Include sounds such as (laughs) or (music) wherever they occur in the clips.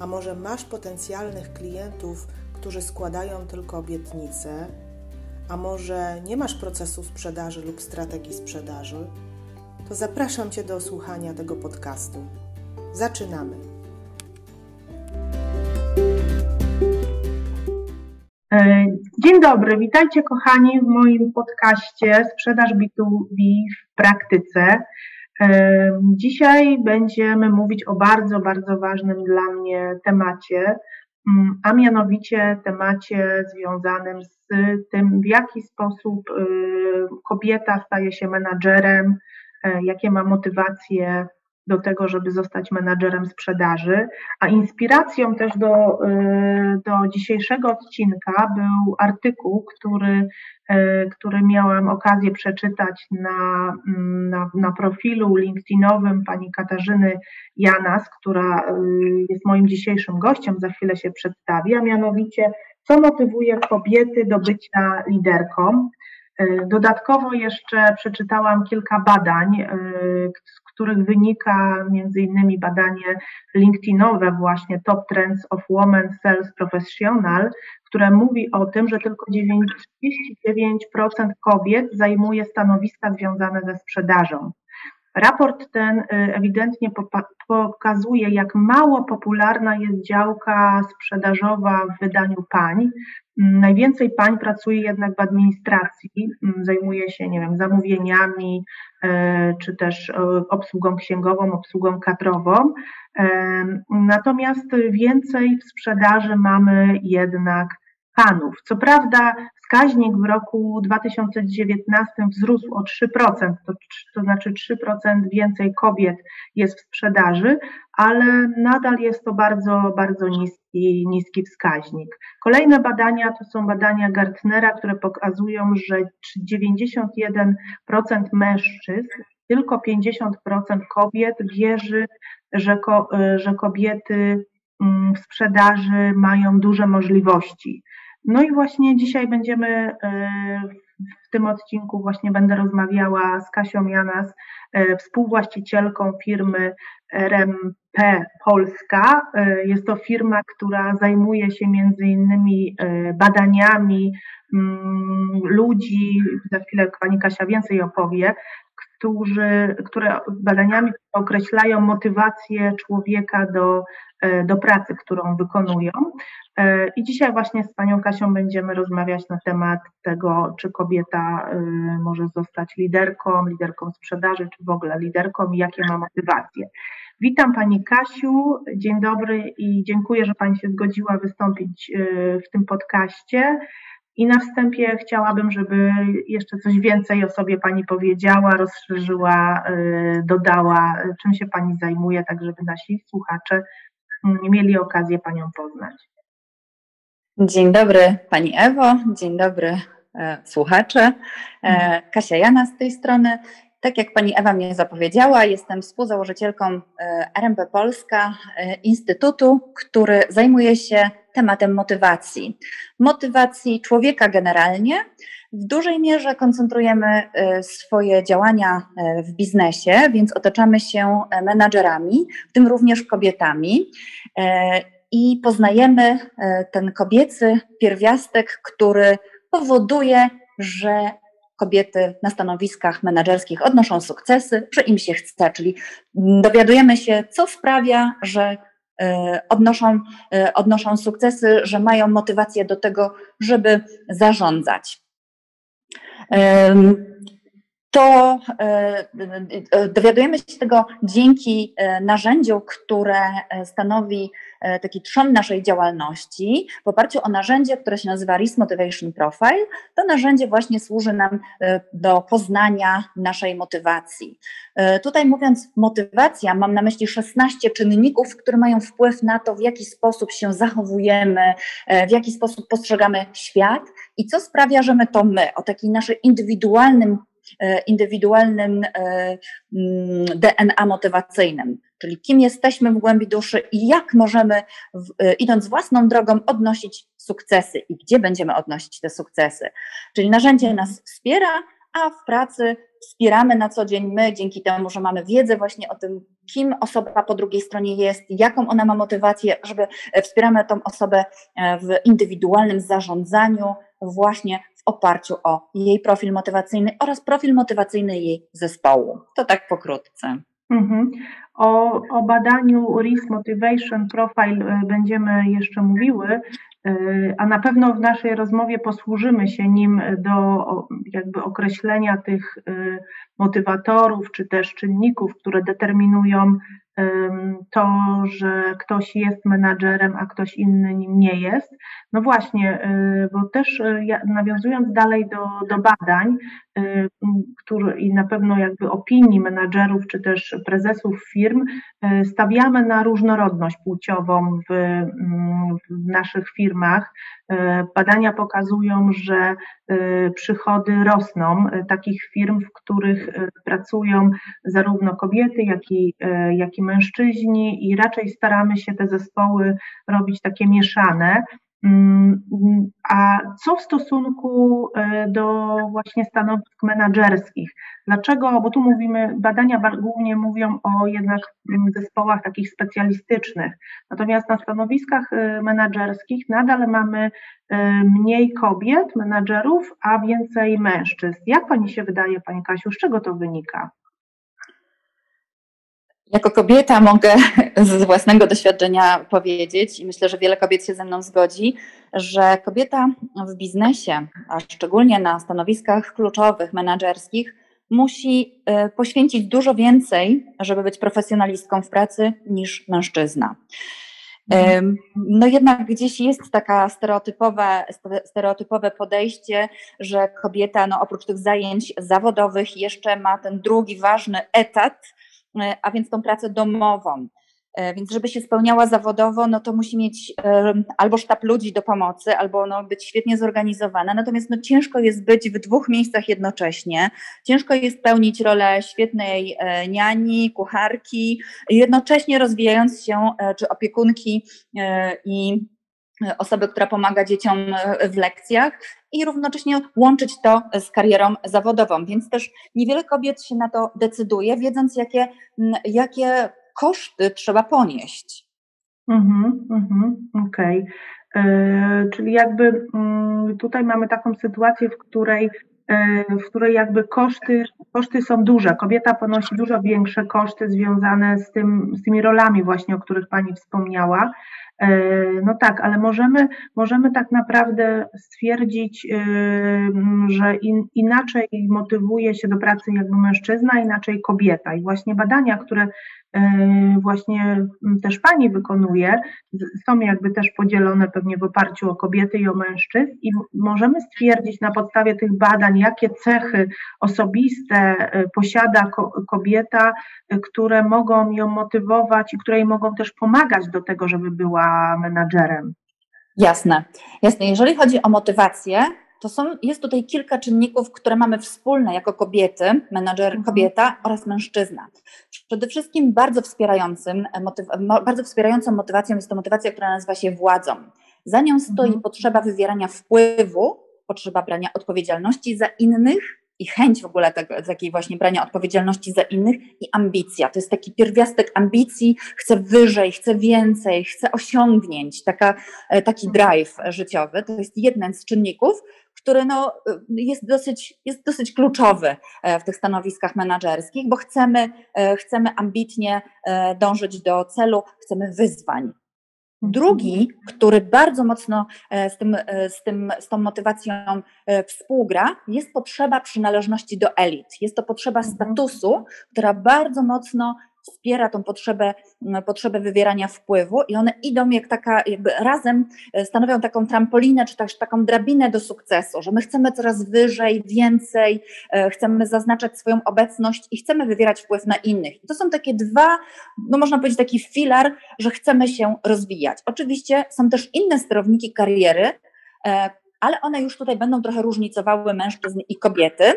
a może masz potencjalnych klientów, którzy składają tylko obietnice, a może nie masz procesu sprzedaży lub strategii sprzedaży, to zapraszam Cię do słuchania tego podcastu. Zaczynamy. E, dzień dobry, witajcie kochani w moim podcaście Sprzedaż B2B w praktyce. Dzisiaj będziemy mówić o bardzo, bardzo ważnym dla mnie temacie, mm, a mianowicie temacie związanym z tym, w jaki sposób kobieta staje się menadżerem, e, jakie ma motywacje do tego, żeby zostać menadżerem sprzedaży, a inspiracją też do, y, do dzisiejszego odcinka był artykuł, który, y, który miałam okazję przeczytać na, na, na profilu LinkedInowym pani Katarzyny Janas, która y, jest moim dzisiejszym gościem, za chwilę się przedstawi, a mianowicie co motywuje kobiety do bycia liderką. Dodatkowo jeszcze przeczytałam kilka badań, z których wynika między innymi badanie LinkedInowe właśnie Top Trends of Women Sales Professional, które mówi o tym, że tylko 39% kobiet zajmuje stanowiska związane ze sprzedażą. Raport ten y, ewidentnie pokazuje, jak mało popularna jest działka sprzedażowa w wydaniu pań. Mm, najwięcej pań pracuje jednak w administracji, mm, zajmuje się, nie wiem, zamówieniami, e, czy też e, obsługą księgową, obsługą kadrową. Natomiast więcej w sprzedaży mamy jednak panów. Co prawda wskaźnik w roku 2019 wzrósł o 3%, to, to znaczy 3% więcej kobiet jest w sprzedaży, ale nadal jest to bardzo, bardzo niski, niski wskaźnik. Kolejne badania to są badania Gartnera, które pokazują, że 91% mężczyzn, tylko 50% kobiet wierzy, że, ko, że kobiety mm, w sprzedaży mają duże możliwości. No i właśnie dzisiaj będziemy e, w tym odcinku właśnie będę rozmawiała z Kasią Janas, e, współwłaścicielką firmy RMP Polska. E, jest to firma, która zajmuje się między innymi badaniami mm, ludzi, za chwilę pani Kasia więcej opowie, którzy, które badaniami określają motywację człowieka do, do pracy, którą wykonują. E, I dzisiaj właśnie z Panią Kasią będziemy rozmawiać na temat tego, czy kobieta y, może zostać liderką, liderką sprzedaży, czy w ogóle liderką i jakie ma motywacje. Witam Pani Kasiu, dzień dobry i dziękuję, że Pani się zgodziła wystąpić w tym podcaście. I na wstępie chciałabym, żeby jeszcze coś więcej o sobie Pani powiedziała, rozszerzyła, y, dodała, czym się Pani zajmuje, tak żeby nasi słuchacze mieli okazję Panią poznać. Dzień dobry Pani Ewo, dzień dobry e, słuchacze. E, mhm. Kasia Jana z tej strony. Tak jak Pani Ewa mnie zapowiedziała, jestem współzałożycielką e, RMP Polska, e, instytutu, który zajmuje się tematem motywacji. Motywacji człowieka generalnie. W dużej mierze koncentrujemy e, swoje działania w biznesie, więc otaczamy się menadżerami, w tym również kobietami i poznajemy ten kobiecy pierwiastek, który powoduje, że kobiety na stanowiskach menedżerskich odnoszą sukcesy, że im się chce, czyli dowiadujemy się, co sprawia, że e, odnoszą, e, odnoszą sukcesy, że mają motywację do tego, żeby zarządzać. to e, dowiadujemy się tego dzięki narzędziu, które stanowi taki trzon naszej działalności, w oparciu o narzędzie, które się nazywa Risk Motivation Profile. To narzędzie właśnie służy nam do poznania naszej motywacji. Tutaj mówiąc motywacja, mam na myśli 16 czynników, które mają wpływ na to, w jaki sposób się zachowujemy, w jaki sposób postrzegamy świat i co sprawia, że my to my, o takim naszym indywidualnym E, indywidualnym e, mm, DNA motywacyjnym, czyli kim jesteśmy w głębi duszy i jak możemy, e, idąc własną drogą, odnosić sukcesy i gdzie będziemy odnosić te sukcesy. Czyli narzędzie nas wspiera, a w pracy wspieramy na co dzień my, dzięki temu, że mamy wiedzę właśnie o tym, kim osoba po drugiej stronie jest, jaką ona ma motywację, żeby wspieramy tą osobę w indywidualnym zarządzaniu właśnie oparciu o jej profil motywacyjny oraz profil motywacyjny jej zespołu. To tak pokrótce. Mhm. O, o badaniu Risk Motivation Profile e, będziemy jeszcze mówiły, e, a na pewno w naszej rozmowie posłużymy się nim do jakby określenia tych e, motywatorów czy też czynników, które determinują to, że ktoś jest menadżerem, a ktoś inny nim nie jest. No właśnie, y, bo też y, nawiązując dalej do, do badań, y, który, i na pewno jakby opinii menadżerów czy też prezesów firm, stawiamy na różnorodność płciową w, w naszych firmach. Badania pokazują, że przychody rosną takich firm, w których pracują zarówno kobiety, jak i, jak i mężczyźni i raczej staramy się te zespoły robić takie mieszane. Mm, a co w stosunku e, do właśnie stanowisk menedżerskich? Dlaczego? Bo tu mówimy, badania głównie mówią o jednak mm, zespołach takich specjalistycznych. Natomiast na stanowiskach e, menedżerskich nadal mamy e, mniej kobiet, menedżerów, a więcej mężczyzn. Jak pani się wydaje, pani Kasiu, z czego to wynika? Jako kobieta mogę (laughs) z własnego doświadczenia powiedzieć, i myślę, że wiele kobiet się ze mną zgodzi, że kobieta w biznesie, a szczególnie na stanowiskach kluczowych, menedżerskich, musi e, poświęcić dużo więcej, żeby być profesjonalistką w pracy niż mężczyzna. Mhm. No jednak gdzieś jest taka stereotypowe, stereotypowe podejście, że kobieta no oprócz tych zajęć zawodowych jeszcze ma ten drugi ważny etat, a więc tą pracę domową. E, więc żeby się spełniała zawodowo, no to musi mieć albo sztab ludzi do pomocy, albo no być świetnie zorganizowana. Natomiast no ciężko jest być w dwóch miejscach jednocześnie. Ciężko jest pełnić rolę świetnej e, niani, kucharki, jednocześnie rozwijając się, czy opiekunki i osoby, która pomaga dzieciom w lekcjach i równocześnie łączyć to z karierą zawodową. Więc też niewiele kobiet się na to decyduje, wiedząc, jakie, jakie koszty trzeba ponieść. Mhm, mhm, Okej. Okay. E, czyli jakby mm, tutaj mamy taką sytuację, w której e, w której jakby koszty, koszty są duże. Kobieta ponosi dużo większe koszty związane z, tym, z tymi rolami właśnie, o których Pani wspomniała. E, no tak, ale możemy, możemy tak naprawdę stwierdzić, e, że in, inaczej motywuje się do pracy jakby mężczyzna, inaczej kobieta. I właśnie badania, które właśnie też Pani wykonuje, są jakby też podzielone pewnie w oparciu o kobiety i o mężczyzn i możemy stwierdzić na podstawie tych badań, jakie cechy osobiste posiada kobieta, które mogą ją motywować i które jej mogą też pomagać do tego, żeby była menadżerem. Jasne, jasne. Jeżeli chodzi o motywację, to są, jest tutaj kilka czynników, które mamy wspólne jako kobiety, menadżer mhm. kobieta oraz mężczyzna. Przede wszystkim bardzo wspierającym, motyw, bardzo wspierającą motywacją jest to motywacja, która nazywa się władzą. Za nią stoi mhm. potrzeba wywierania wpływu, potrzeba brania odpowiedzialności za innych i chęć w ogóle tego, takiej właśnie brania odpowiedzialności za innych i ambicja. To jest taki pierwiastek ambicji, chcę wyżej, chcę więcej, chcę osiągnięć, taka, e, taki drive życiowy. To jest jeden z czynników, który no, e, jest, dosyć, jest dosyć kluczowy e, w tych stanowiskach menedżerskich, bo chcemy, chcemy ambitnie dążyć do celu, chcemy wyzwań. Drugi, który bardzo mocno z, tym, z, tym, z tą motywacją współgra, jest potrzeba przynależności do elit. Jest to potrzeba mhm. statusu, która bardzo mocno wspiera tą potrzebę, potrzebę wywierania wpływu i one idą jak taka, jakby razem e, stanowią taką trampolinę, czy też taką drabinę do sukcesu, że my chcemy coraz wyżej, więcej, e, chcemy zaznaczać swoją obecność i chcemy wywierać wpływ na innych. I to są takie dwa, no można powiedzieć taki filar, że chcemy się rozwijać. Oczywiście są też inne sterowniki kariery, e, ale one już tutaj będą trochę różnicowały mężczyzn i kobiety.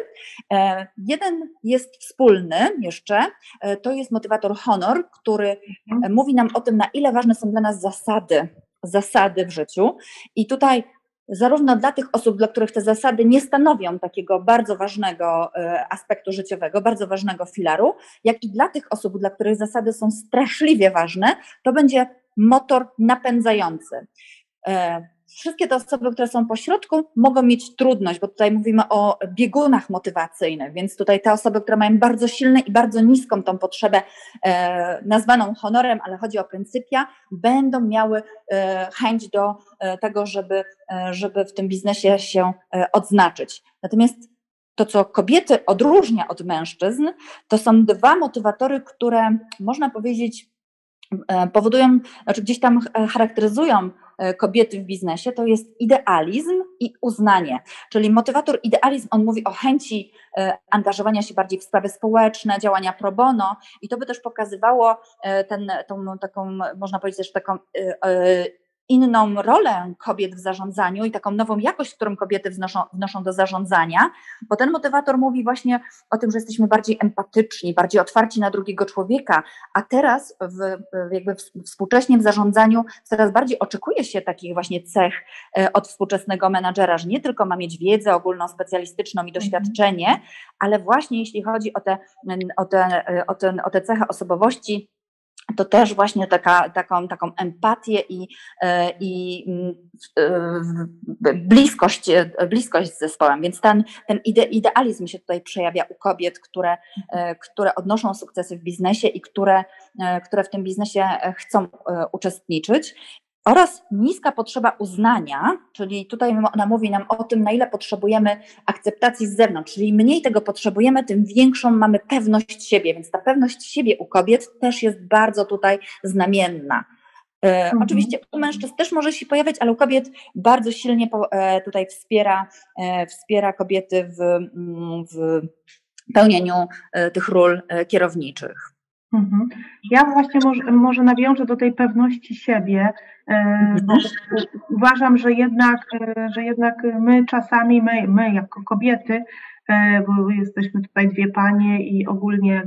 E, jeden jest wspólny jeszcze, e, to jest motywator honor, który mhm. mówi nam o tym, na ile ważne są dla nas zasady, zasady w życiu. I tutaj zarówno dla tych osób, dla których te zasady nie stanowią takiego bardzo ważnego e, aspektu życiowego, bardzo ważnego filaru, jak i dla tych osób, dla których zasady są straszliwie ważne, to będzie motor napędzający wszystkie te osoby, które są po środku, mogą mieć trudność, bo tutaj mówimy o biegunach motywacyjnych, więc tutaj te osoby, które mają bardzo silne i bardzo niską tą potrzebę e, nazwaną honorem, ale chodzi o pryncypia, będą miały e, chęć do e, tego, żeby, e, żeby w tym biznesie się e, odznaczyć. Natomiast to, co kobiety odróżnia od mężczyzn, to są dwa motywatory, które można powiedzieć e, powodują, znaczy gdzieś tam charakteryzują kobiety w biznesie, to jest idealizm i uznanie. Czyli motywator idealizm, on mówi o chęci e, angażowania się bardziej w sprawy społeczne, działania pro bono i to by też pokazywało e, ten, tą taką, można powiedzieć też taką inną rolę kobiet w zarządzaniu i taką nową jakość, którą kobiety wnoszą, wnoszą do zarządzania, bo ten motywator mówi właśnie o tym, że jesteśmy bardziej empatyczni, bardziej otwarci na drugiego człowieka, a teraz w, jakby współcześnie w zarządzaniu coraz bardziej oczekuje się takich właśnie cech e, od współczesnego menadżera, że nie tylko ma mieć wiedzę ogólną, specjalistyczną i mhm. doświadczenie, ale właśnie jeśli chodzi o te, o te, o te, o te cechy osobowości, to też właśnie taka, taką, taką empatię i, e, i mm, e, bliskość, e, bliskość z zespołem. Więc ten, ten ide, idealizm się tutaj przejawia u kobiet, które, które odnoszą sukcesy w biznesie i które, które w tym biznesie chcą uczestniczyć oraz niska potrzeba uznania, czyli tutaj ona mówi nam o tym, na ile potrzebujemy akceptacji z zewnątrz, czyli mniej tego potrzebujemy, tym większą mamy pewność siebie, więc ta pewność siebie u kobiet też jest bardzo tutaj znamienna. E, mhm. Oczywiście u mężczyzn też może się pojawiać, ale u kobiet bardzo silnie e, tutaj wspiera, e, wspiera kobiety w, mm, w pełnieniu tych ról kierowniczych. Mhm. Ja właśnie może, może nawiążę do tej pewności siebie, e, bo uważam, że jednak, e, że jednak my czasami, my, my jako kobiety, bo jesteśmy tutaj dwie panie i ogólnie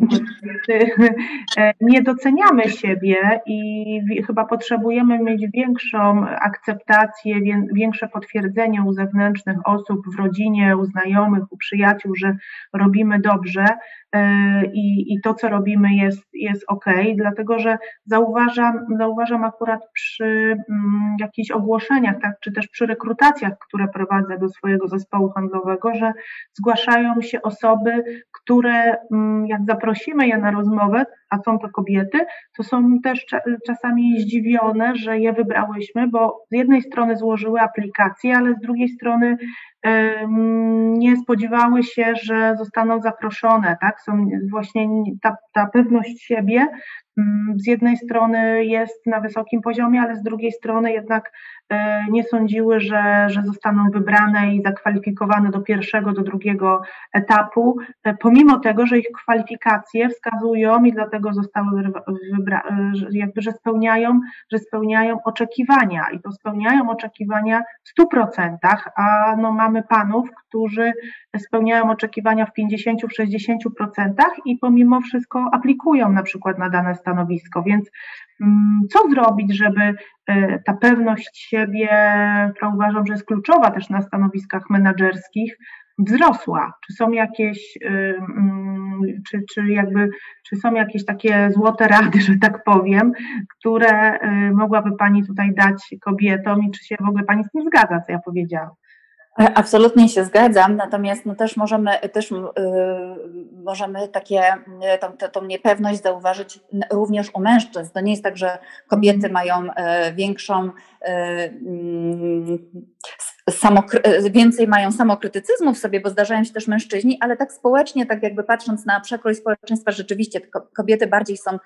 e, nie doceniamy siebie i chyba potrzebujemy mieć większą akceptację, większe potwierdzenie u zewnętrznych osób w rodzinie, u znajomych, u przyjaciół, że robimy dobrze e, i, i to, co robimy jest, jest ok, dlatego że zauważam, zauważam akurat przy mm, jakichś ogłoszeniach, tak, czy też przy rekrutacjach, które prowadzę do swojego zespołu handlowego, że zgłaszają zgłaszają się osoby, które mm, jak zaprosimy je na rozmowę, a są to kobiety, to są też czasami zdziwione, że je wybrałyśmy, bo z jednej strony złożyły aplikację, ale z drugiej strony nie spodziewały się, że zostaną zaproszone, tak? Są właśnie ta, ta pewność siebie mm, z jednej strony jest na wysokim poziomie, ale z drugiej strony jednak nie sądziły, że, że zostaną wybrane i zakwalifikowane do pierwszego, do drugiego etapu, e, pomimo tego, że ich kwalifikacje wskazują i dlatego zostały wybrane, jakby, że spełniają, że spełniają oczekiwania i to spełniają oczekiwania w 100%, a no mamy panów, którzy spełniają oczekiwania w 50-60% i pomimo wszystko aplikują na przykład na dane stanowisko, więc co zrobić, żeby e, ta pewność siebie, która uważam, że jest kluczowa też na stanowiskach menedżerskich, wzrosła? Czy są jakieś, y, mm, czy, czy jakby, czy są jakieś takie złote rady, że tak powiem, które y, mogłaby Pani tutaj dać kobietom i czy się w ogóle Pani z tym zgadza, co ja powiedziałam? Absolutnie się zgadzam, natomiast no też możemy, też, yy, możemy takie, tą, tą niepewność zauważyć również u mężczyzn. To nie jest tak, że kobiety mają yy, większą yy, więcej mają samokrytycyzmu w sobie, bo zdarzają się też mężczyźni, ale tak społecznie, tak jakby patrząc na przekrój społeczeństwa, rzeczywiście kobiety bardziej są,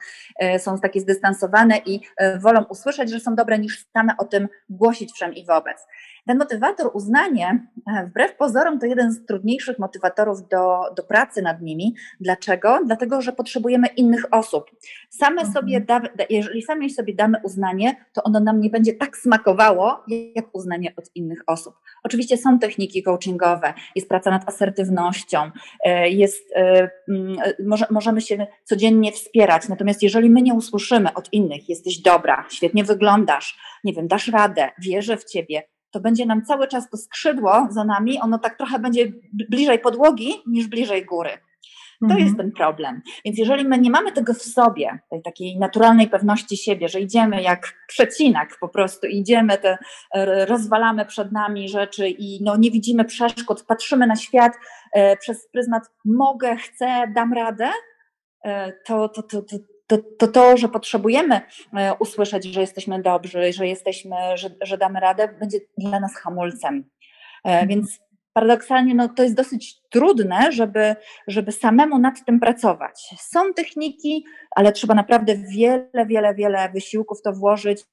są takie zdystansowane i wolą usłyszeć, że są dobre, niż same o tym głosić wszem i wobec. Ten motywator, uznanie, e, wbrew pozorom, to jeden z trudniejszych motywatorów do, do pracy nad nimi. Dlaczego? Dlatego, że potrzebujemy innych osób. Same mhm. sobie, da, jeżeli sami sobie damy uznanie, to ono nam nie będzie tak smakowało, jak uznanie od innych osób. Oczywiście są techniki coachingowe, jest praca nad asertywnością, e, jest, e, może, możemy się codziennie wspierać, natomiast jeżeli my nie usłyszymy od innych, jesteś dobra, świetnie wyglądasz, nie wiem, dasz radę, wierzę w ciebie, to będzie nam cały czas to skrzydło za nami, ono tak trochę będzie bliżej podłogi niż bliżej góry. To mhm. jest ten problem. Więc jeżeli my nie mamy tego w sobie, tej takiej naturalnej pewności siebie, że idziemy jak przecinak po prostu, idziemy, te, rozwalamy przed nami rzeczy i no, nie widzimy przeszkód, patrzymy na świat e, przez pryzmat mogę, chcę, dam radę, e, to, to, to, to, to, to, to, że potrzebujemy e, usłyszeć, że jesteśmy dobrzy, że jesteśmy, że, że damy radę, będzie dla nas hamulcem. E, mhm. Więc paradoksalnie no, to jest dosyć trudne, żeby, żeby samemu nad tym pracować. Są techniki, ale trzeba naprawdę wiele, wiele, wiele wysiłków to włożyć.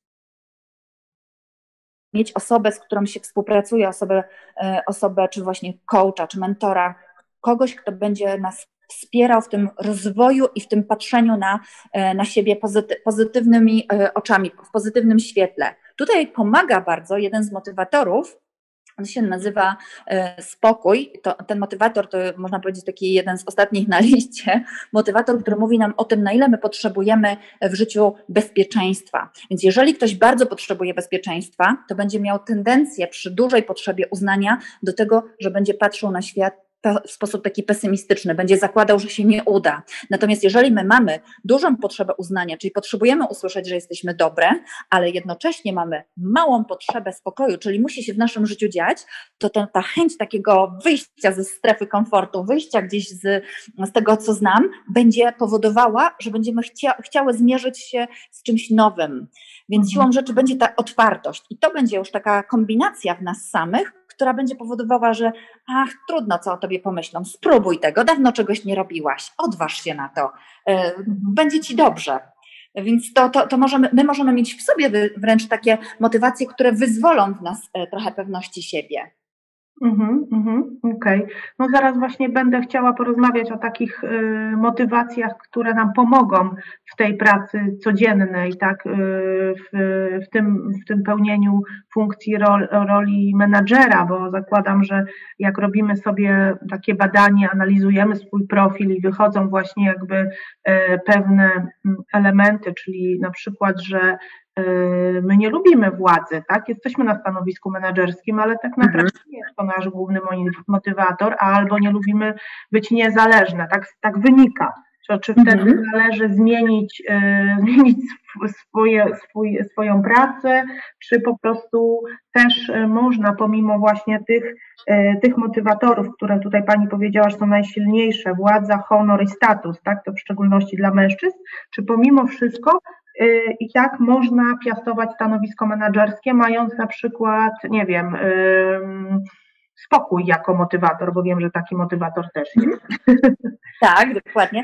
Mieć osobę, z którą się współpracuje, osobę, e, osobę czy właśnie coacha, czy mentora, kogoś, kto będzie nas wspierał w tym rozwoju i w tym patrzeniu na, e, na siebie pozyty, pozytywnymi e, oczami, w pozytywnym świetle. Tutaj pomaga bardzo jeden z motywatorów, on się nazywa e, spokój. To, ten motywator to można powiedzieć taki jeden z ostatnich na (laughs) liście. Motywator, który mówi nam o tym, na ile my potrzebujemy w życiu bezpieczeństwa. Więc jeżeli ktoś bardzo potrzebuje bezpieczeństwa, to będzie miał tendencję przy dużej potrzebie uznania do tego, że będzie patrzył na świat w sposób taki pesymistyczny, będzie zakładał, że się nie uda. Natomiast jeżeli my mamy dużą potrzebę uznania, czyli potrzebujemy usłyszeć, że jesteśmy dobre, ale jednocześnie mamy małą potrzebę spokoju, czyli musi się w naszym życiu dziać, to ta, ta chęć takiego wyjścia ze strefy komfortu, wyjścia gdzieś z, z tego, co znam, będzie powodowała, że będziemy chcia, chciały zmierzyć się z czymś nowym. Więc mhm. siłą rzeczy będzie ta otwartość i to będzie już taka kombinacja w nas samych, która będzie powodowała, że ach, trudno co o tobie pomyślą, spróbuj tego, dawno czegoś nie robiłaś, odważ się na to, e, będzie ci dobrze. Więc to, to, to możemy, my możemy mieć w sobie wręcz takie motywacje, które wyzwolą w nas e, trochę pewności siebie. Mhm, mhm, Okej. Okay. No zaraz właśnie będę chciała porozmawiać o takich y, motywacjach, które nam pomogą w tej pracy codziennej, tak, y, w, w, tym, w tym pełnieniu funkcji rol, roli menadżera, bo zakładam, że jak robimy sobie takie badanie, analizujemy swój profil i wychodzą właśnie jakby y, pewne mm, elementy, czyli na przykład, że my nie lubimy władzy, tak? Jesteśmy na stanowisku menedżerskim, ale tak naprawdę mhm. nie jest to nasz główny motywator, albo nie lubimy być niezależne, tak, tak wynika. Czy, czy wtedy mhm. należy zmienić, yy, (laughs) zmienić swoje, swój, swoją pracę, czy po prostu też yy, można pomimo właśnie tych, yy, tych motywatorów, które tutaj Pani powiedziała, że są najsilniejsze, władza, honor i status, tak, to w szczególności dla mężczyzn, czy pomimo wszystko Y, i tak można piastować stanowisko menedżerskie, mając na przykład, nie wiem, spokój jako motywator, bo wiem, że taki motywator też jest. Tak, dokładnie.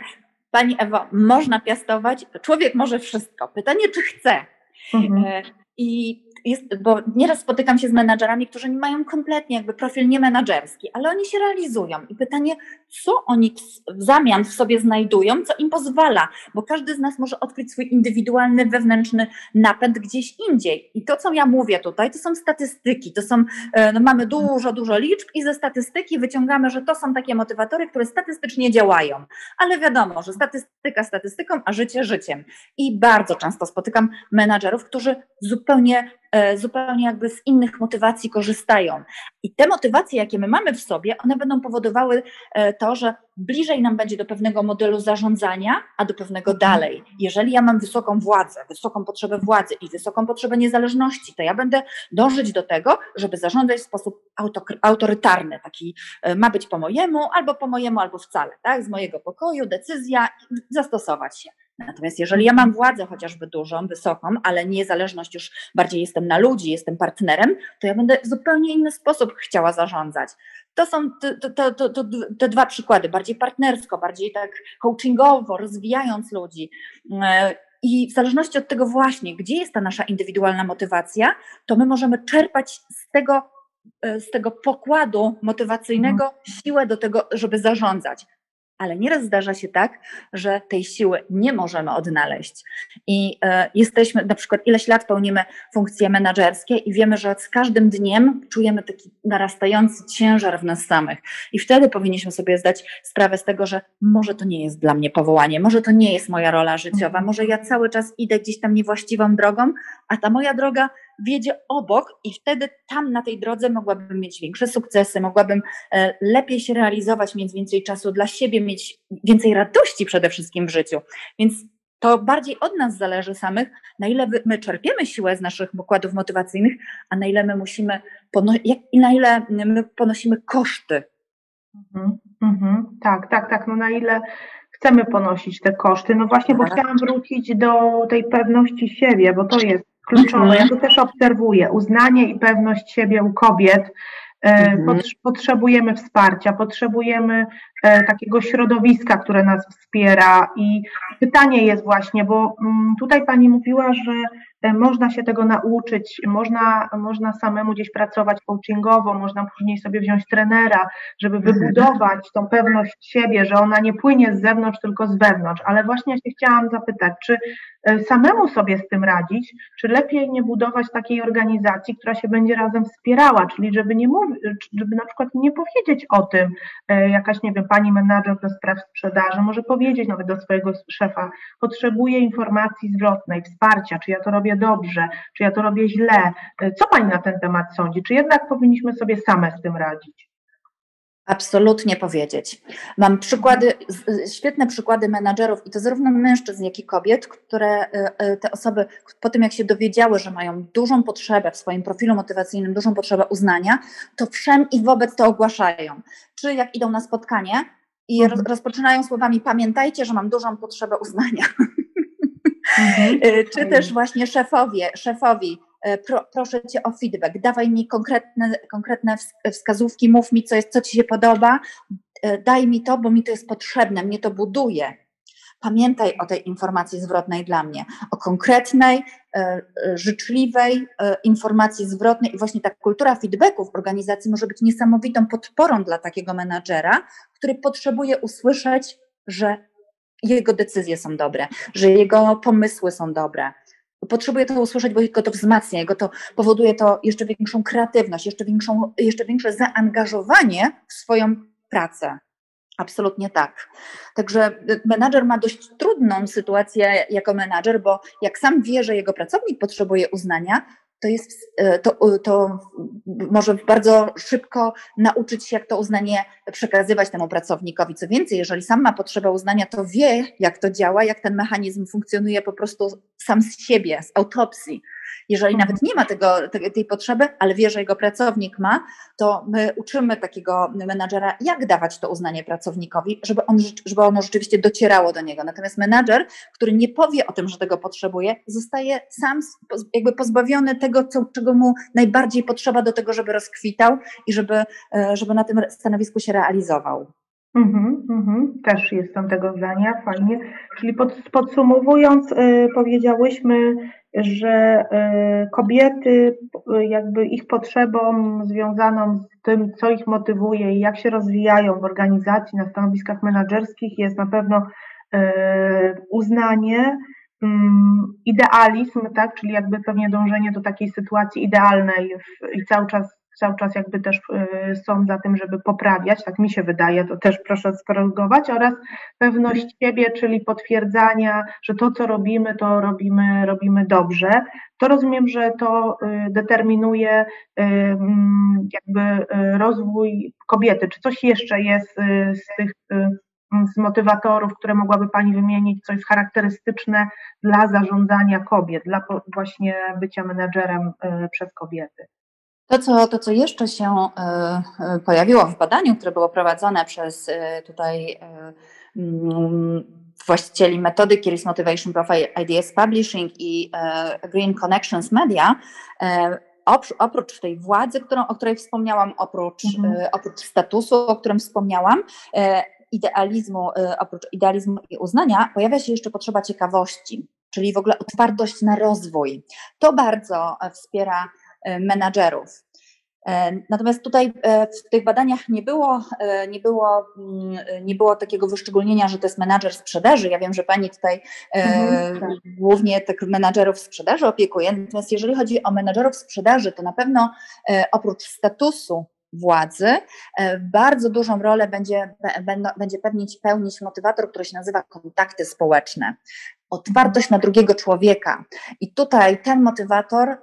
Pani Ewo, można piastować, człowiek może wszystko. Pytanie, czy chce. Mhm. I jest, bo nieraz spotykam się z menadżerami, którzy mają kompletnie jakby profil nie menadżerski, ale oni się realizują. I pytanie, co oni w zamian w sobie znajdują, co im pozwala, bo każdy z nas może odkryć swój indywidualny, wewnętrzny napęd gdzieś indziej. I to, co ja mówię tutaj, to są statystyki, to są, e, no mamy dużo, dużo liczb i ze statystyki wyciągamy, że to są takie motywatory, które statystycznie działają. Ale wiadomo, że statystyka statystyką, a życie życiem. I bardzo często spotykam menadżerów, którzy zupełnie zupełnie, e, zupełnie jakby z innych motywacji korzystają. I te motywacje, jakie my mamy w sobie, one będą powodowały e, to, że bliżej nam będzie do pewnego modelu zarządzania, a do pewnego mhm. dalej. Jeżeli ja mam wysoką władzę, wysoką potrzebę władzy i wysoką potrzebę niezależności, to ja będę dążyć do tego, żeby zarządzać w sposób autorytarny, taki e, ma być po mojemu, albo po mojemu, albo wcale, tak? z mojego pokoju, decyzja, zastosować się. Natomiast jeżeli ja mam władzę chociażby dużą, wysoką, ale niezależność już bardziej jestem na ludzi, jestem partnerem, to ja będę w zupełnie inny sposób chciała zarządzać. To są te, te, te, te dwa przykłady, bardziej partnersko, bardziej tak coachingowo, rozwijając ludzi. E, I w zależności od tego właśnie, gdzie jest ta nasza indywidualna motywacja, to my możemy czerpać z tego, e, z tego pokładu motywacyjnego mhm. siłę do tego, żeby zarządzać ale nieraz zdarza się tak, że tej siły nie możemy odnaleźć. I y, jesteśmy, na przykład, ileś lat pełnimy funkcje menedżerskie i wiemy, że z każdym dniem czujemy taki narastający ciężar w nas samych. I wtedy powinniśmy sobie zdać sprawę z tego, że może to nie jest dla mnie powołanie, może to nie jest moja rola życiowa, mhm. może ja cały czas idę gdzieś tam niewłaściwą drogą, a ta moja droga wiedzie obok i wtedy tam na tej drodze mogłabym mieć większe sukcesy, mogłabym e, lepiej się realizować, mieć więcej czasu dla siebie, mieć więcej radości przede wszystkim w życiu. Więc to bardziej od nas zależy samych, na ile my czerpiemy siłę z naszych pokładów motywacyjnych, a na ile my musimy, jak, i na ile my ponosimy koszty. Mhm, mhm, tak, tak, tak. No na ile chcemy ponosić te koszty. No właśnie, bo tak. chciałam wrócić do tej pewności siebie, bo to jest kluczowe. Ja mhm. to też obserwuję. Uznanie i pewność siebie u kobiet. E, mhm. Potrzebujemy wsparcia, potrzebujemy takiego środowiska, które nas wspiera. I pytanie jest właśnie, bo mm, tutaj Pani mówiła, że E, można się tego nauczyć, można, można samemu gdzieś pracować coachingowo, można później sobie wziąć trenera, żeby mhm. wybudować tą pewność siebie, że ona nie płynie z zewnątrz, tylko z wewnątrz. Ale właśnie ja się chciałam zapytać, czy e, samemu sobie z tym radzić, czy lepiej nie budować takiej organizacji, która się będzie razem wspierała, czyli żeby nie mówić, żeby na przykład nie powiedzieć o tym, e, jakaś, nie wiem, pani menadżer do spraw sprzedaży może powiedzieć nawet do swojego szefa, potrzebuję informacji zwrotnej, wsparcia, czy ja to robię dobrze, czy ja to robię źle. Co Pani na ten temat sądzi? Czy jednak powinniśmy sobie same z tym radzić? Absolutnie powiedzieć. Mam przykłady, świetne przykłady menadżerów i to zarówno mężczyzn, jak i kobiet, które e, e, te osoby po tym, jak się dowiedziały, że mają dużą potrzebę w swoim profilu motywacyjnym, dużą potrzebę uznania, to wszem i wobec to ogłaszają. Czy jak idą na spotkanie i mhm. rozpoczynają słowami: Pamiętajcie, że mam dużą potrzebę uznania. Mhm. (laughs) E, czy też właśnie szefowie, szefowi, e, pro, proszę cię o feedback, dawaj mi konkretne, konkretne wskazówki, mów mi, co, jest, co ci się podoba, e, daj mi to, bo mi to jest potrzebne, mnie to buduje. Pamiętaj o tej informacji zwrotnej dla mnie, o konkretnej, życzliwej informacji zwrotnej i właśnie ta kultura feedbacku w organizacji może być niesamowitą podporą dla takiego menadżera, który potrzebuje usłyszeć, że jego decyzje są dobre, że jego pomysły są dobre. Potrzebuje to usłyszeć, bo jego to wzmacnia, jego to powoduje to jeszcze większą kreatywność, jeszcze, większą, jeszcze większe zaangażowanie w swoją pracę. Absolutnie tak. Także menadżer ma dość trudną sytuację jako menadżer, bo jak sam wie, że jego pracownik potrzebuje uznania, to, jest, e, to, to może bardzo szybko nauczyć się, jak to uznanie przekazywać temu pracownikowi. Co więcej, jeżeli sam ma potrzebę uznania, to wie, jak to działa, jak ten mechanizm funkcjonuje po prostu sam z siebie, z autopsji. Jeżeli nawet nie ma tego, tej potrzeby, ale wie, że jego pracownik ma, to my uczymy takiego menadżera, jak dawać to uznanie pracownikowi, żeby, on, żeby ono rzeczywiście docierało do niego. Natomiast menadżer, który nie powie o tym, że tego potrzebuje, zostaje sam jakby pozbawiony tego, co, czego mu najbardziej potrzeba do tego, żeby rozkwitał i żeby, e, żeby na tym stanowisku się realizował. Mhm, mhm. Też jestem tego zdania, fajnie. Czyli pod, podsumowując, y, powiedziałyśmy, że y, kobiety, y, jakby ich potrzebą związaną z tym, co ich motywuje i jak się rozwijają w organizacji na stanowiskach menedżerskich, jest na pewno y, uznanie, mm, idealizm, tak, czyli jakby pewnie dążenie do takiej sytuacji idealnej w, i cały czas cały czas jakby też y, są za tym, żeby poprawiać, tak mi się wydaje, to też proszę skorygować, oraz pewność siebie, czyli potwierdzania, że to, co robimy, to robimy, robimy dobrze. To rozumiem, że to y, determinuje y, mm, jakby rozwój kobiety. Czy coś jeszcze jest z tych z motywatorów, które mogłaby Pani wymienić, co jest charakterystyczne dla zarządzania kobiet, dla właśnie bycia menedżerem przez kobiety? To co, to, co jeszcze się e, e, pojawiło w badaniu, które było prowadzone przez e, tutaj mm, właścicieli metody Kiris Motivation Profile Ideas Publishing i Green Connections Media, oprócz tej władzy, którą, o której wspomniałam, oprócz, mhm. oprócz statusu, o którym wspomniałam, idealizmu, oprócz idealizmu i uznania, pojawia się jeszcze potrzeba ciekawości, czyli w ogóle otwartość na rozwój. To bardzo wspiera menadżerów. E, natomiast tutaj e, w tych badaniach nie było, nie, było, mm, nie było takiego wyszczególnienia, że to jest menadżer sprzedaży. Ja wiem, że Pani tutaj mhm, tak. głównie tych menadżerów sprzedaży opiekuje. Natomiast jeżeli chodzi o menadżerów sprzedaży, to na pewno oprócz statusu władzy, bardzo dużą rolę będzie, będzie pełnić, pełnić motywator, który się nazywa kontakty społeczne. Otwartość na drugiego człowieka. I tutaj ten motywator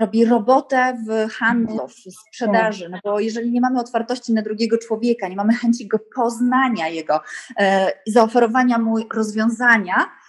robi robotę w handlu, w sprzedaży, no bo jeżeli nie mamy otwartości na drugiego człowieka, nie mamy chęci go poznania jego, e, zaoferowania mu rozwiązania, E, mhm.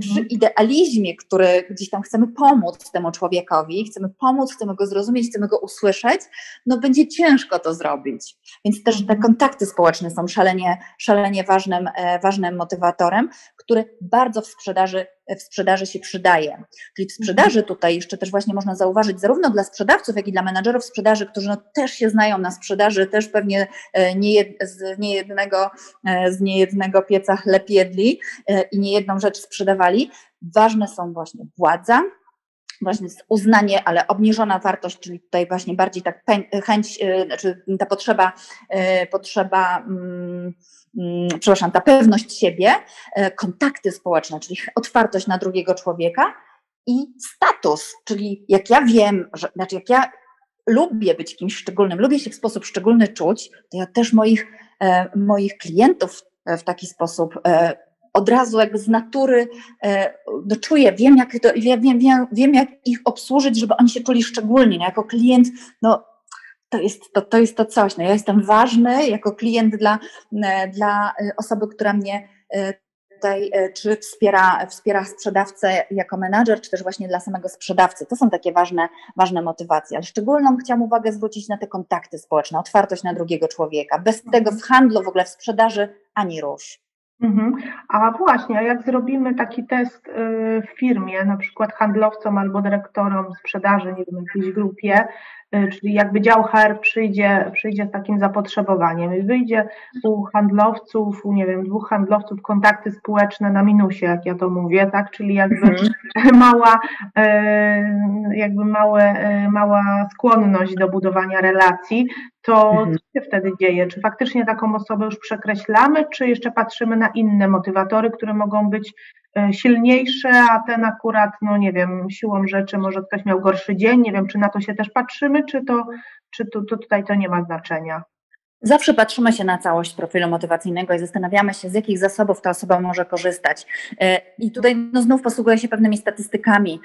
Przy idealizmie, który gdzieś tam chcemy pomóc temu człowiekowi, chcemy pomóc, chcemy go zrozumieć, chcemy go usłyszeć, no będzie ciężko to zrobić. Więc też te mhm. kontakty społeczne są szalenie, szalenie ważnym, e, ważnym motywatorem, który bardzo w sprzedaży, w sprzedaży się przydaje. Czyli w sprzedaży mhm. tutaj jeszcze też właśnie można zauważyć zarówno dla sprzedawców, jak i dla menadżerów sprzedaży, którzy no też się znają na sprzedaży, też pewnie e, nie, z, niejednego, z niejednego pieca chleb jedli i niejedną rzecz sprzedaży sprzedawali. Ważne są właśnie władza, właśnie uznanie, ale obniżona wartość, czyli tutaj właśnie bardziej tak chęć, y, znaczy ta potrzeba, y, potrzeba, mm, mm, przepraszam, ta pewność siebie, y, kontakty społeczne, czyli otwartość na drugiego człowieka i status, czyli jak ja wiem, że, znaczy jak ja lubię być kimś szczególnym, lubię się w sposób szczególny czuć, to ja też moich, moich klientów w taki sposób od razu jakby z natury e, no, czuję, wiem jak, to, wiem, wiem, wiem, jak ich obsłużyć, żeby oni się czuli szczególnie. No, jako klient, no to jest to, to jest to coś. No, ja jestem ważny jako klient dla, e, dla osoby, która mnie e, tutaj czy wspiera, wspiera sprzedawcę jako menadżer, czy też właśnie dla samego sprzedawcy. To są takie ważne, ważne motywacje. Ale szczególną chciałam uwagę zwrócić na te kontakty społeczne, otwartość na drugiego człowieka. Bez tego w handlu, w ogóle w sprzedaży ani rusz. Mhm. A właśnie, jak zrobimy taki test y, w firmie, na przykład handlowcom albo dyrektorom sprzedaży, nie wiem, jakiejś grupie, czyli jakby dział HR przyjdzie, przyjdzie z takim zapotrzebowaniem i wyjdzie u handlowców, u nie wiem, dwóch handlowców kontakty społeczne na minusie, jak ja to mówię, tak, czyli jakby mhm. (laughs) mała, y, jakby małe, mała skłonność do budowania relacji, to mhm. co się wtedy dzieje? Czy faktycznie taką osobę już przekreślamy, czy jeszcze patrzymy na inne motywatory, które mogą być e, silniejsze, a ten akurat, no nie wiem, siłą rzeczy może ktoś miał gorszy dzień, nie wiem, czy na to się też patrzymy, czy to, czy to, to tutaj to nie ma znaczenia? Zawsze patrzymy się na całość profilu motywacyjnego i zastanawiamy się, z jakich zasobów ta osoba może korzystać. E, I tutaj no, znów posługuję się pewnymi statystykami.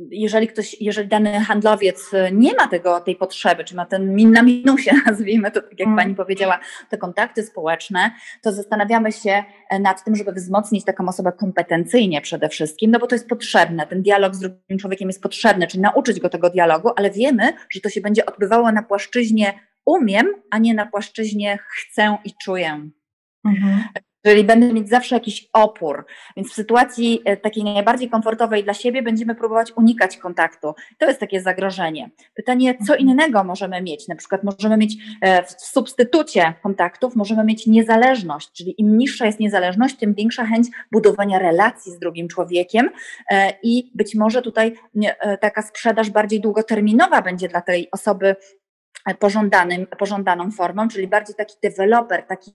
E, jeżeli ktoś, jeżeli dany handlowiec nie ma tego, tej potrzeby, czy ma ten min na minusie, (laughs) nazwijmy to, tak jak mm. pani powiedziała, te kontakty społeczne, to zastanawiamy się nad tym, żeby wzmocnić taką osobę kompetencyjnie przede wszystkim, no bo to jest potrzebne, ten dialog z drugim człowiekiem jest potrzebny, czyli nauczyć go tego dialogu, ale wiemy, że to się będzie odbywało na płaszczyźnie umiem, a nie na płaszczyźnie chcę i czuję. Mhm. Czyli będę mieć zawsze jakiś opór. Więc w sytuacji e, takiej najbardziej komfortowej dla siebie będziemy próbować unikać kontaktu. To jest takie zagrożenie. Pytanie, co mhm. innego możemy mieć? Na przykład możemy mieć e, w substytucie kontaktów, możemy mieć niezależność, czyli im niższa jest niezależność, tym większa chęć budowania relacji z drugim człowiekiem e, i być może tutaj taka sprzedaż bardziej długoterminowa będzie dla tej osoby pożądanym, pożądaną formą, czyli bardziej taki deweloper, taki,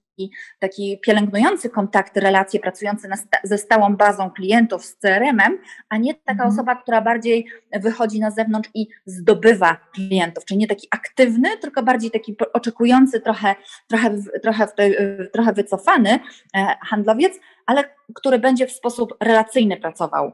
taki pielęgnujący kontakty, relacje, pracujący sta ze stałą bazą klientów z CRM-em, a nie taka mhm. osoba, która bardziej wychodzi na zewnątrz i zdobywa klientów, czyli nie taki aktywny, tylko bardziej taki oczekujący, trochę, trochę, trochę, trochę wycofany e, handlowiec, ale który będzie w sposób relacyjny pracował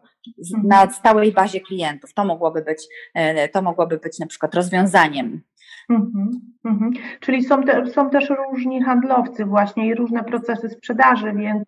mhm. na stałej bazie klientów. To mogłoby być, e, to mogłoby być na przykład rozwiązaniem. Mhm, mhm. Czyli są, te, są też różni handlowcy właśnie i różne procesy sprzedaży, więc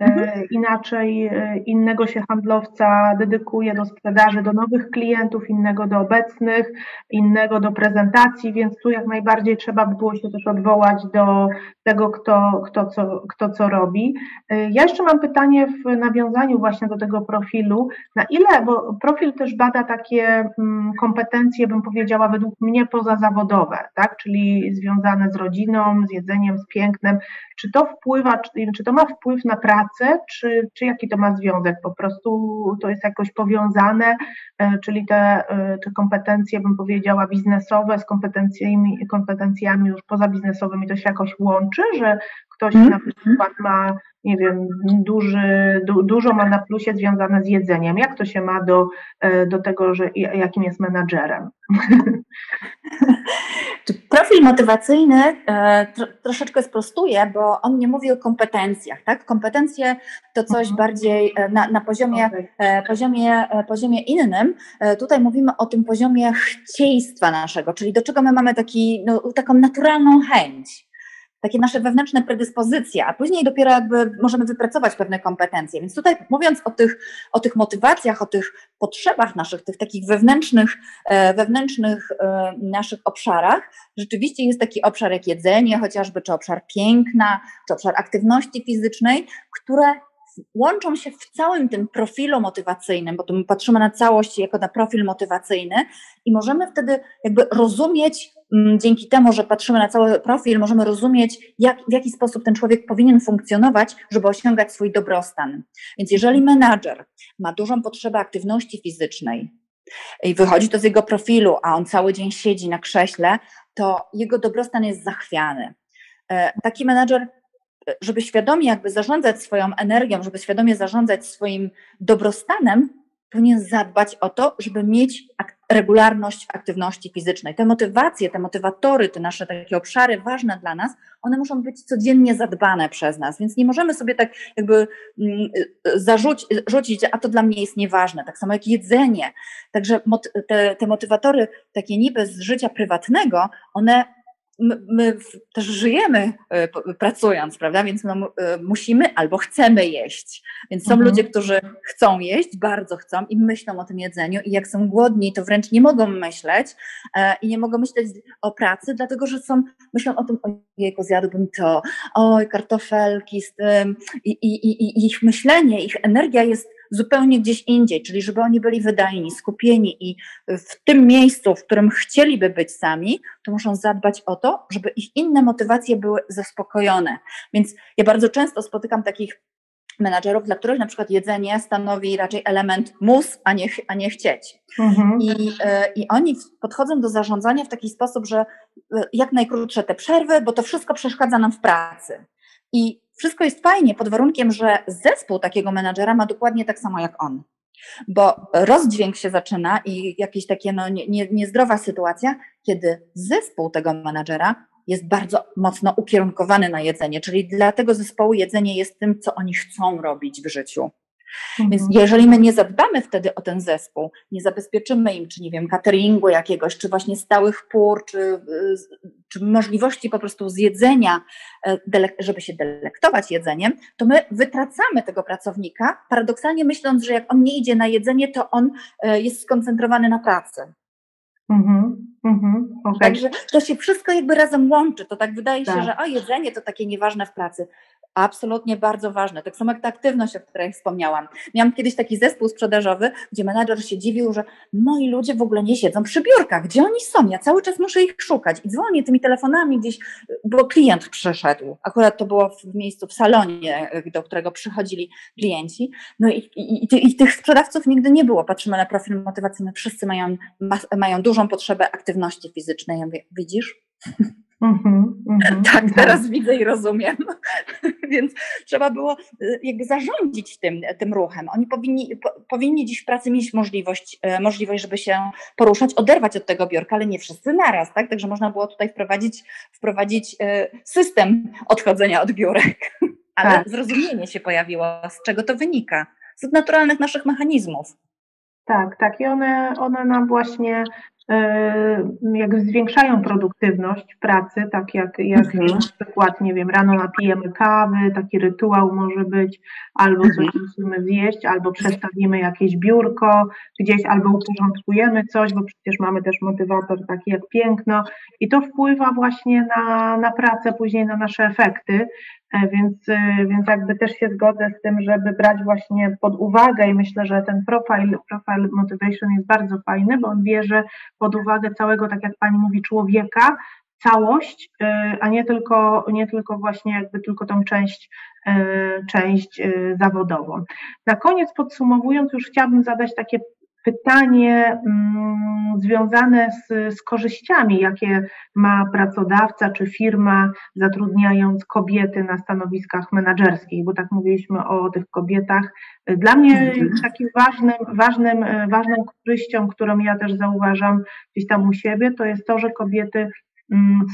mhm. inaczej e, innego się handlowca dedykuje do sprzedaży do nowych klientów, innego do obecnych, innego do prezentacji, więc tu jak najbardziej trzeba by było się też odwołać do tego, kto, kto, co, kto co robi. E, ja jeszcze mam pytanie w nawiązaniu właśnie do tego profilu, na ile, bo profil też bada takie mm, kompetencje, bym powiedziała, według mnie pozazawodowe, tak? czyli związane z rodziną, z jedzeniem, z pięknem. Czy to wpływa, czy, czy to ma wpływ na pracę, czy, czy jaki to ma związek? Po prostu to jest jakoś powiązane, e, czyli te, e, te kompetencje, bym powiedziała, biznesowe z kompetencjami, kompetencjami już pozabiznesowymi to się jakoś łączy, że ktoś mm. na przykład ma nie wiem, duży, du, dużo ma na plusie związane z jedzeniem. Jak to się ma do, e, do tego, że jakim jest menadżerem? (laughs) Profil motywacyjny e, tro, troszeczkę sprostuje, bo on nie mówi o kompetencjach. Tak? Kompetencje to coś mhm. bardziej e, na, na poziomie, okay. poziomie, poziomie innym. Tutaj mówimy o tym poziomie chcieństwa naszego, czyli do czego my mamy taki, no, taką naturalną chęć takie nasze wewnętrzne predyspozycje, a później dopiero jakby możemy wypracować pewne kompetencje. Więc tutaj mówiąc o tych, o tych motywacjach, o tych potrzebach naszych, tych takich wewnętrznych, e, wewnętrznych e, naszych obszarach, rzeczywiście jest taki obszar jak jedzenie chociażby, czy obszar piękna, czy obszar aktywności fizycznej, które łączą się w całym tym profilu motywacyjnym, bo tu my patrzymy na całość jako na profil motywacyjny i możemy wtedy jakby rozumieć, dzięki temu, że patrzymy na cały profil, możemy rozumieć, jak, w jaki sposób ten człowiek powinien funkcjonować, żeby osiągać swój dobrostan. Więc jeżeli menadżer ma dużą potrzebę aktywności fizycznej, i wychodzi to z jego profilu, a on cały dzień siedzi na krześle, to jego dobrostan jest zachwiany. E, taki menadżer żeby świadomie jakby zarządzać swoją energią, żeby świadomie zarządzać swoim dobrostanem, powinien zadbać o to, żeby mieć regularność aktywności fizycznej. Te motywacje, te motywatory, te nasze takie obszary ważne dla nas, one muszą być codziennie zadbane przez nas, więc nie możemy sobie tak jakby mm, zarzucić, a to dla mnie jest nieważne, tak samo jak jedzenie. Także te, te motywatory takie niby z życia prywatnego, one my, my, też żyjemy e, pracując, prawda? Więc no, e, musimy albo chcemy jeść. Więc są mhm. ludzie, którzy chcą jeść, bardzo chcą i myślą o tym jedzeniu, i jak są głodni, to wręcz nie mogą myśleć e, i nie mogą myśleć o pracy, dlatego że są, myślą o tym, ojejku, zjadłbym to, oj, kartofelki z tym. I, i, i, i ich myślenie, ich energia jest zupełnie gdzieś indziej, czyli żeby oni byli wydajni, skupieni i w tym miejscu, w którym chcieliby być sami, to muszą zadbać o to, żeby ich inne motywacje były zaspokojone. Więc ja bardzo często spotykam takich menadżerów, dla których na przykład jedzenie stanowi raczej element mus, a nie, a nie chcieć. Mhm. I, e, I oni podchodzą do zarządzania w taki sposób, że e, jak najkrótsze te przerwy, bo to wszystko przeszkadza nam w pracy. I wszystko jest fajnie pod warunkiem, że zespół takiego menadżera ma dokładnie tak samo jak on. Bo rozdźwięk się zaczyna i jakieś takie no, nie, nie, niezdrowa sytuacja, kiedy zespół tego menadżera jest bardzo mocno ukierunkowany na jedzenie, czyli dla tego zespołu jedzenie jest tym, co oni chcą robić w życiu. Mhm. Więc jeżeli my nie zadbamy wtedy o ten zespół, nie zabezpieczymy im, czy nie wiem, cateringu jakiegoś, czy właśnie stałych pór, czy, czy możliwości po prostu zjedzenia, e, żeby się delektować jedzeniem, to my wytracamy tego pracownika, paradoksalnie myśląc, że jak on nie idzie na jedzenie, to on e, jest skoncentrowany na pracy. Mhm, mhm, okay. Także to się wszystko jakby razem łączy. To tak wydaje tak. się, że o jedzenie to takie nieważne w pracy. Absolutnie bardzo ważne. Tak samo jak ta aktywność, o której wspomniałam. Miałam kiedyś taki zespół sprzedażowy, gdzie menadżer się dziwił, że moi ludzie w ogóle nie siedzą przy biurkach. Gdzie oni są? Ja cały czas muszę ich szukać. I dzwonię tymi telefonami gdzieś, bo klient przyszedł. Akurat to było w miejscu, w salonie, do którego przychodzili klienci. No i, i, i, i tych sprzedawców nigdy nie było. Patrzymy na profil motywacyjny. Wszyscy mają, mają dużą potrzebę aktywności fizycznej. Ja mówię, widzisz? Mm-hmm, (laughs) mm-hmm, (laughs) tak, teraz tak. widzę i rozumiem. (laughs) Więc trzeba było y, jakby zarządzić tym, tym ruchem. Oni powinni, po, powinni dziś w pracy mieć możliwość, e, możliwość, żeby się poruszać, oderwać od tego biurka, ale nie wszyscy naraz, tak? Także można było tutaj wprowadzić, wprowadzić e, system odchodzenia od biurek. Ale tak. zrozumienie się pojawiło, z czego to wynika. Z naturalnych naszych mechanizmów. Tak, tak. I one, one nam właśnie jak zwiększają produktywność pracy, tak jak, jak mhm. na przykład, nie wiem, rano napijemy kawy, taki rytuał może być, albo coś mhm. musimy zjeść, albo przestawimy jakieś biurko gdzieś, albo uporządkujemy coś, bo przecież mamy też motywator taki jak piękno i to wpływa właśnie na, na pracę, później na nasze efekty. E, więc, e, więc jakby też się zgodzę z tym, żeby brać właśnie pod uwagę i myślę, że ten profile, profile motivation jest bardzo fajny, bo on bierze pod uwagę całego, tak jak Pani mówi, człowieka, całość, e, a nie tylko, nie tylko właśnie jakby tylko tą część, część zawodową. Na koniec podsumowując, już chciałabym zadać takie pytanie mm, związane z, z korzyściami, jakie ma pracodawca czy firma, zatrudniając kobiety na stanowiskach menedżerskich, bo tak mówiliśmy o tych kobietach. Dla mnie mhm. takim ważnym, ważnym, ważną korzyścią, którą ja też zauważam gdzieś tam u siebie, to jest to, że kobiety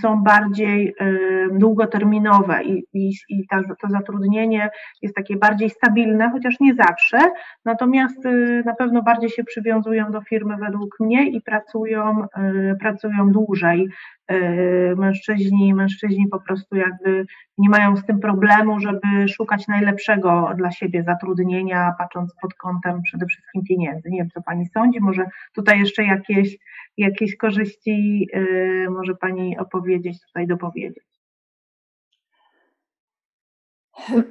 są bardziej długoterminowe i, i, i ta, to zatrudnienie jest takie bardziej stabilne, chociaż nie zawsze, natomiast y, na pewno bardziej się przywiązują do firmy według mnie i pracują, y, pracują dłużej. Y, mężczyźni, mężczyźni po prostu jakby nie mają z tym problemu, żeby szukać najlepszego dla siebie zatrudnienia, patrząc pod kątem przede wszystkim pieniędzy. Nie wiem, co Pani sądzi, może tutaj jeszcze jakieś jakieś korzyści y, może Pani opowiedzieć, tutaj dopowiedzieć?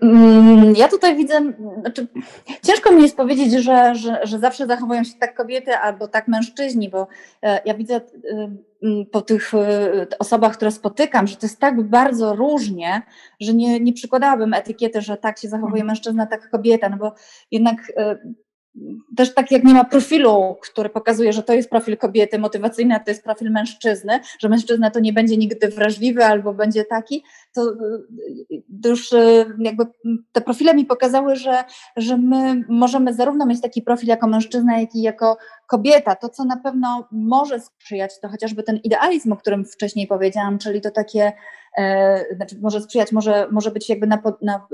Mm, ja tutaj widzę, znaczy, ciężko mi jest powiedzieć, że, że, że zawsze zachowują się tak kobiety albo tak mężczyźni, bo e, ja widzę mm, po tych y, osobach, które spotykam, że to jest tak bardzo różnie, że nie, nie przykładałabym etykiety, że tak się zachowuje mhm. mężczyzna, tak kobieta, no bo jednak też tak jak nie ma profilu, który pokazuje, że to jest profil kobiety motywacyjny, a to jest profil mężczyzny, że mężczyzna to nie będzie nigdy wrażliwy albo będzie taki, to, to już y, jakby te profile mi pokazały, że, że my możemy zarówno mieć taki profil jako mężczyzna, jak i jako kobieta. To, co na pewno może sprzyjać, to chociażby ten idealizm, o którym wcześniej powiedziałam, czyli to takie znaczy może sprzyjać, może, może być jakby na, na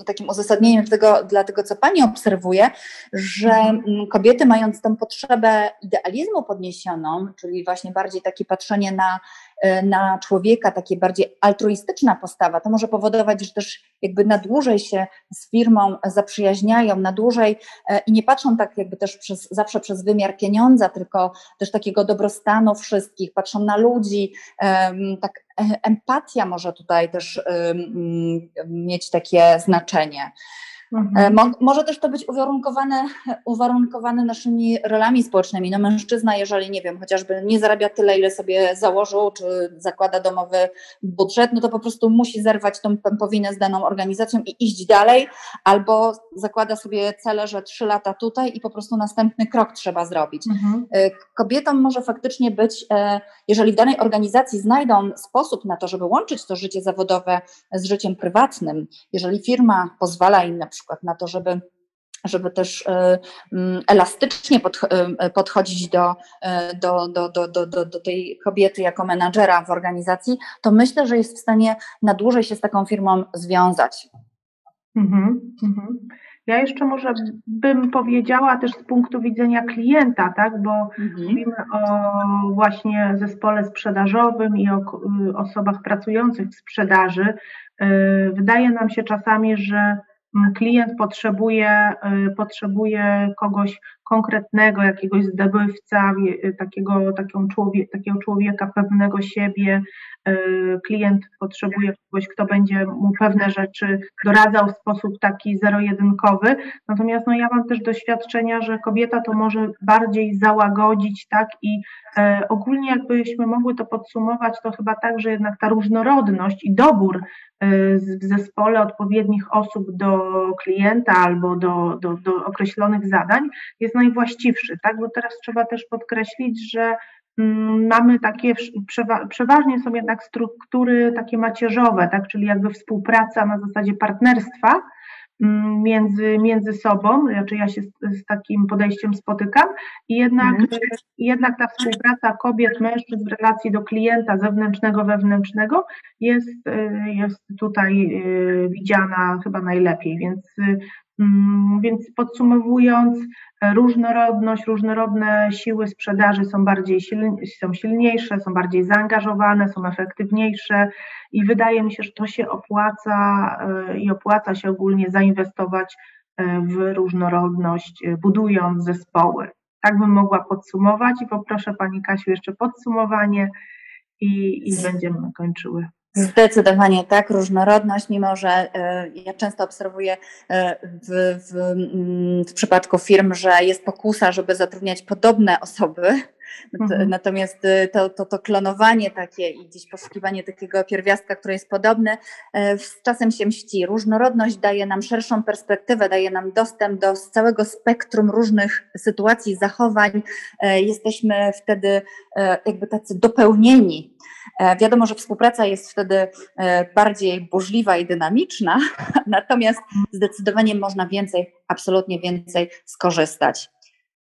y, takim uzasadnieniem tego, dla tego, co Pani obserwuje, że mhm. kobiety mając tę potrzebę idealizmu podniesioną, czyli właśnie bardziej takie patrzenie na E, na człowieka, takie bardziej altruistyczna postawa, to może powodować, że też jakby na dłużej się z firmą zaprzyjaźniają, na dłużej e, i nie patrzą tak jakby też przez, zawsze przez wymiar pieniądza, tylko też takiego dobrostanu wszystkich, patrzą na ludzi, tak e, empatia może tutaj też mieć takie znaczenie. Mhm. E, mo może też to być uwarunkowane, uwarunkowane naszymi rolami społecznymi. No mężczyzna, jeżeli nie wiem, chociażby nie zarabia tyle, ile sobie założył, czy zakłada domowy budżet, no to po prostu musi zerwać tą pępowinę z daną organizacją i iść dalej, albo zakłada sobie cele, że trzy lata tutaj i po prostu następny krok trzeba zrobić. Mhm. E, kobietom może faktycznie być, e, jeżeli w danej organizacji znajdą sposób na to, żeby łączyć to życie zawodowe z życiem prywatnym, jeżeli firma pozwala im na przykład przykład na to, żeby żeby też e, mm, elastycznie e, podchodzić do, e, do, do, do, do, do tej kobiety jako menadżera w organizacji, to myślę, że jest w stanie na dłużej się z taką firmą związać. Mhm, mhm. Ja jeszcze może bym powiedziała też z punktu widzenia klienta, tak, bo mhm. mówimy o właśnie zespole sprzedażowym i o y, osobach pracujących w sprzedaży. Wydaje nam się czasami, że klient potrzebuje, y, potrzebuje kogoś konkretnego, jakiegoś zdobywca, takiego, takiego, takiego człowieka pewnego siebie. Y, klient potrzebuje kogoś, kto będzie mu pewne rzeczy doradzał w sposób taki zero-jedynkowy. Natomiast no, ja mam też doświadczenia, że kobieta to może bardziej załagodzić, tak? I e, ogólnie jakbyśmy mogły to podsumować, to chyba tak, że jednak ta różnorodność i dobór e, w zespole odpowiednich osób do klienta albo do, do, do określonych zadań jest najwłaściwszy, tak? Bo teraz trzeba też podkreślić, że mm, mamy takie, przeważnie są jednak struktury takie macierzowe, tak, czyli jakby współpraca na zasadzie partnerstwa, Mm, między, między sobą, znaczy ja się z, z takim podejściem spotykam i jednak, mhm. jednak ta współpraca kobiet, mężczyzn w relacji do klienta zewnętrznego, wewnętrznego jest, y, jest tutaj y, widziana chyba najlepiej, więc mm, więc podsumowując, różnorodność, różnorodne siły sprzedaży są bardziej silni, są silniejsze, są bardziej zaangażowane, są efektywniejsze i wydaje mi się, że to się opłaca e, i opłaca się ogólnie zainwestować e, w różnorodność, e, budując zespoły. Tak bym mogła podsumować i poproszę Pani Kasiu jeszcze podsumowanie i, i będziemy kończyły. Zdecydowanie tak, różnorodność, mimo że e, ja często obserwuję e, w, w, mm, w, przypadku firm, że jest pokusa, żeby zatrudniać podobne osoby. Mhm. Natomiast e, to, to, to klonowanie takie i gdzieś poszukiwanie takiego pierwiastka, który jest podobny, z czasem się mści. Różnorodność daje nam szerszą perspektywę, daje nam dostęp do całego spektrum różnych sytuacji, zachowań. Jesteśmy wtedy jakby tacy dopełnieni E, wiadomo, że współpraca jest wtedy e, bardziej burzliwa i dynamiczna, (laughs) natomiast zdecydowanie można więcej, absolutnie więcej skorzystać.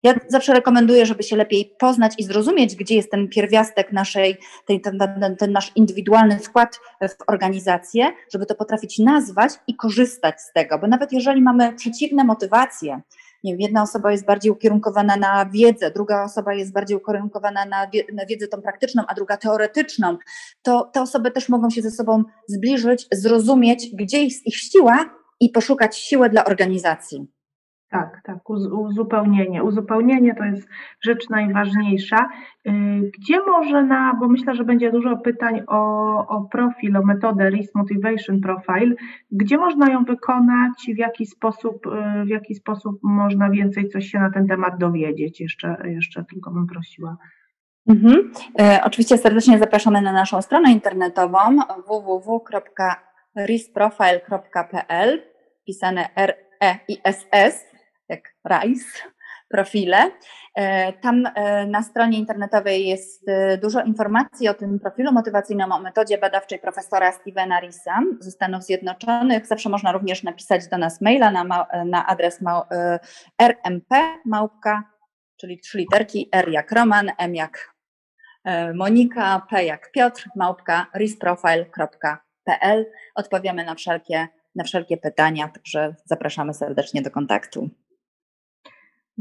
Ja zawsze rekomenduję, żeby się lepiej poznać i zrozumieć, gdzie jest ten pierwiastek naszej, ten, ten, ten, nasz indywidualny wkład w organizację, żeby to potrafić nazwać i korzystać z tego, bo nawet jeżeli mamy przeciwne motywacje, nie wiem, jedna osoba jest bardziej ukierunkowana na wiedzę, druga osoba jest bardziej ukierunkowana na, wie, na wiedzę tą praktyczną, a druga teoretyczną, to te osoby też mogą się ze sobą zbliżyć, zrozumieć, gdzie jest ich siła i poszukać siły dla organizacji. Tak, tak, uzupełnienie. Uzupełnienie to jest rzecz najważniejsza. Y, gdzie może na, bo myślę, że będzie dużo pytań o, o profil, o metodę Risk Motivation Profile, gdzie można ją wykonać, w jaki sposób, y, w jaki sposób można więcej coś się na ten temat dowiedzieć? Jeszcze, jeszcze tylko bym prosiła. Mhm. E, oczywiście serdecznie zapraszamy na naszą stronę internetową www.riskprofile.pl pisane R E i S S jak RISE profile. E, tam e, na stronie internetowej jest e, dużo informacji o tym profilu motywacyjnym, o metodzie badawczej profesora Stevena Risa ze Stanów Zjednoczonych. Zawsze można również napisać do nas maila na, na adres ma, rmp małpka, czyli trzy literki, R jak Roman, M jak Monika, P jak Piotr, małpka risprofile.pl. Odpowiemy na wszelkie, na wszelkie pytania, także zapraszamy serdecznie do kontaktu.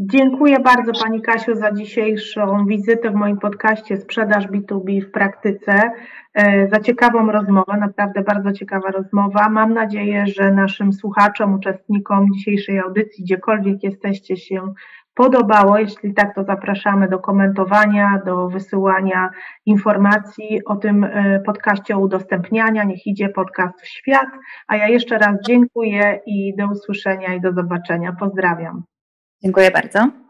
Dziękuję bardzo Pani Kasiu za dzisiejszą wizytę w moim podcaście Sprzedaż B2B w praktyce, e, za ciekawą rozmowę, naprawdę bardzo ciekawa rozmowa. Mam nadzieję, że naszym słuchaczom, uczestnikom dzisiejszej audycji, gdziekolwiek jesteście, się podobało. Jeśli tak, to zapraszamy do komentowania, do wysyłania informacji o tym e, podcaście, udostępniania. Niech idzie podcast w świat. A ja jeszcze raz dziękuję i do usłyszenia i do zobaczenia. Pozdrawiam. Dziękuję bardzo.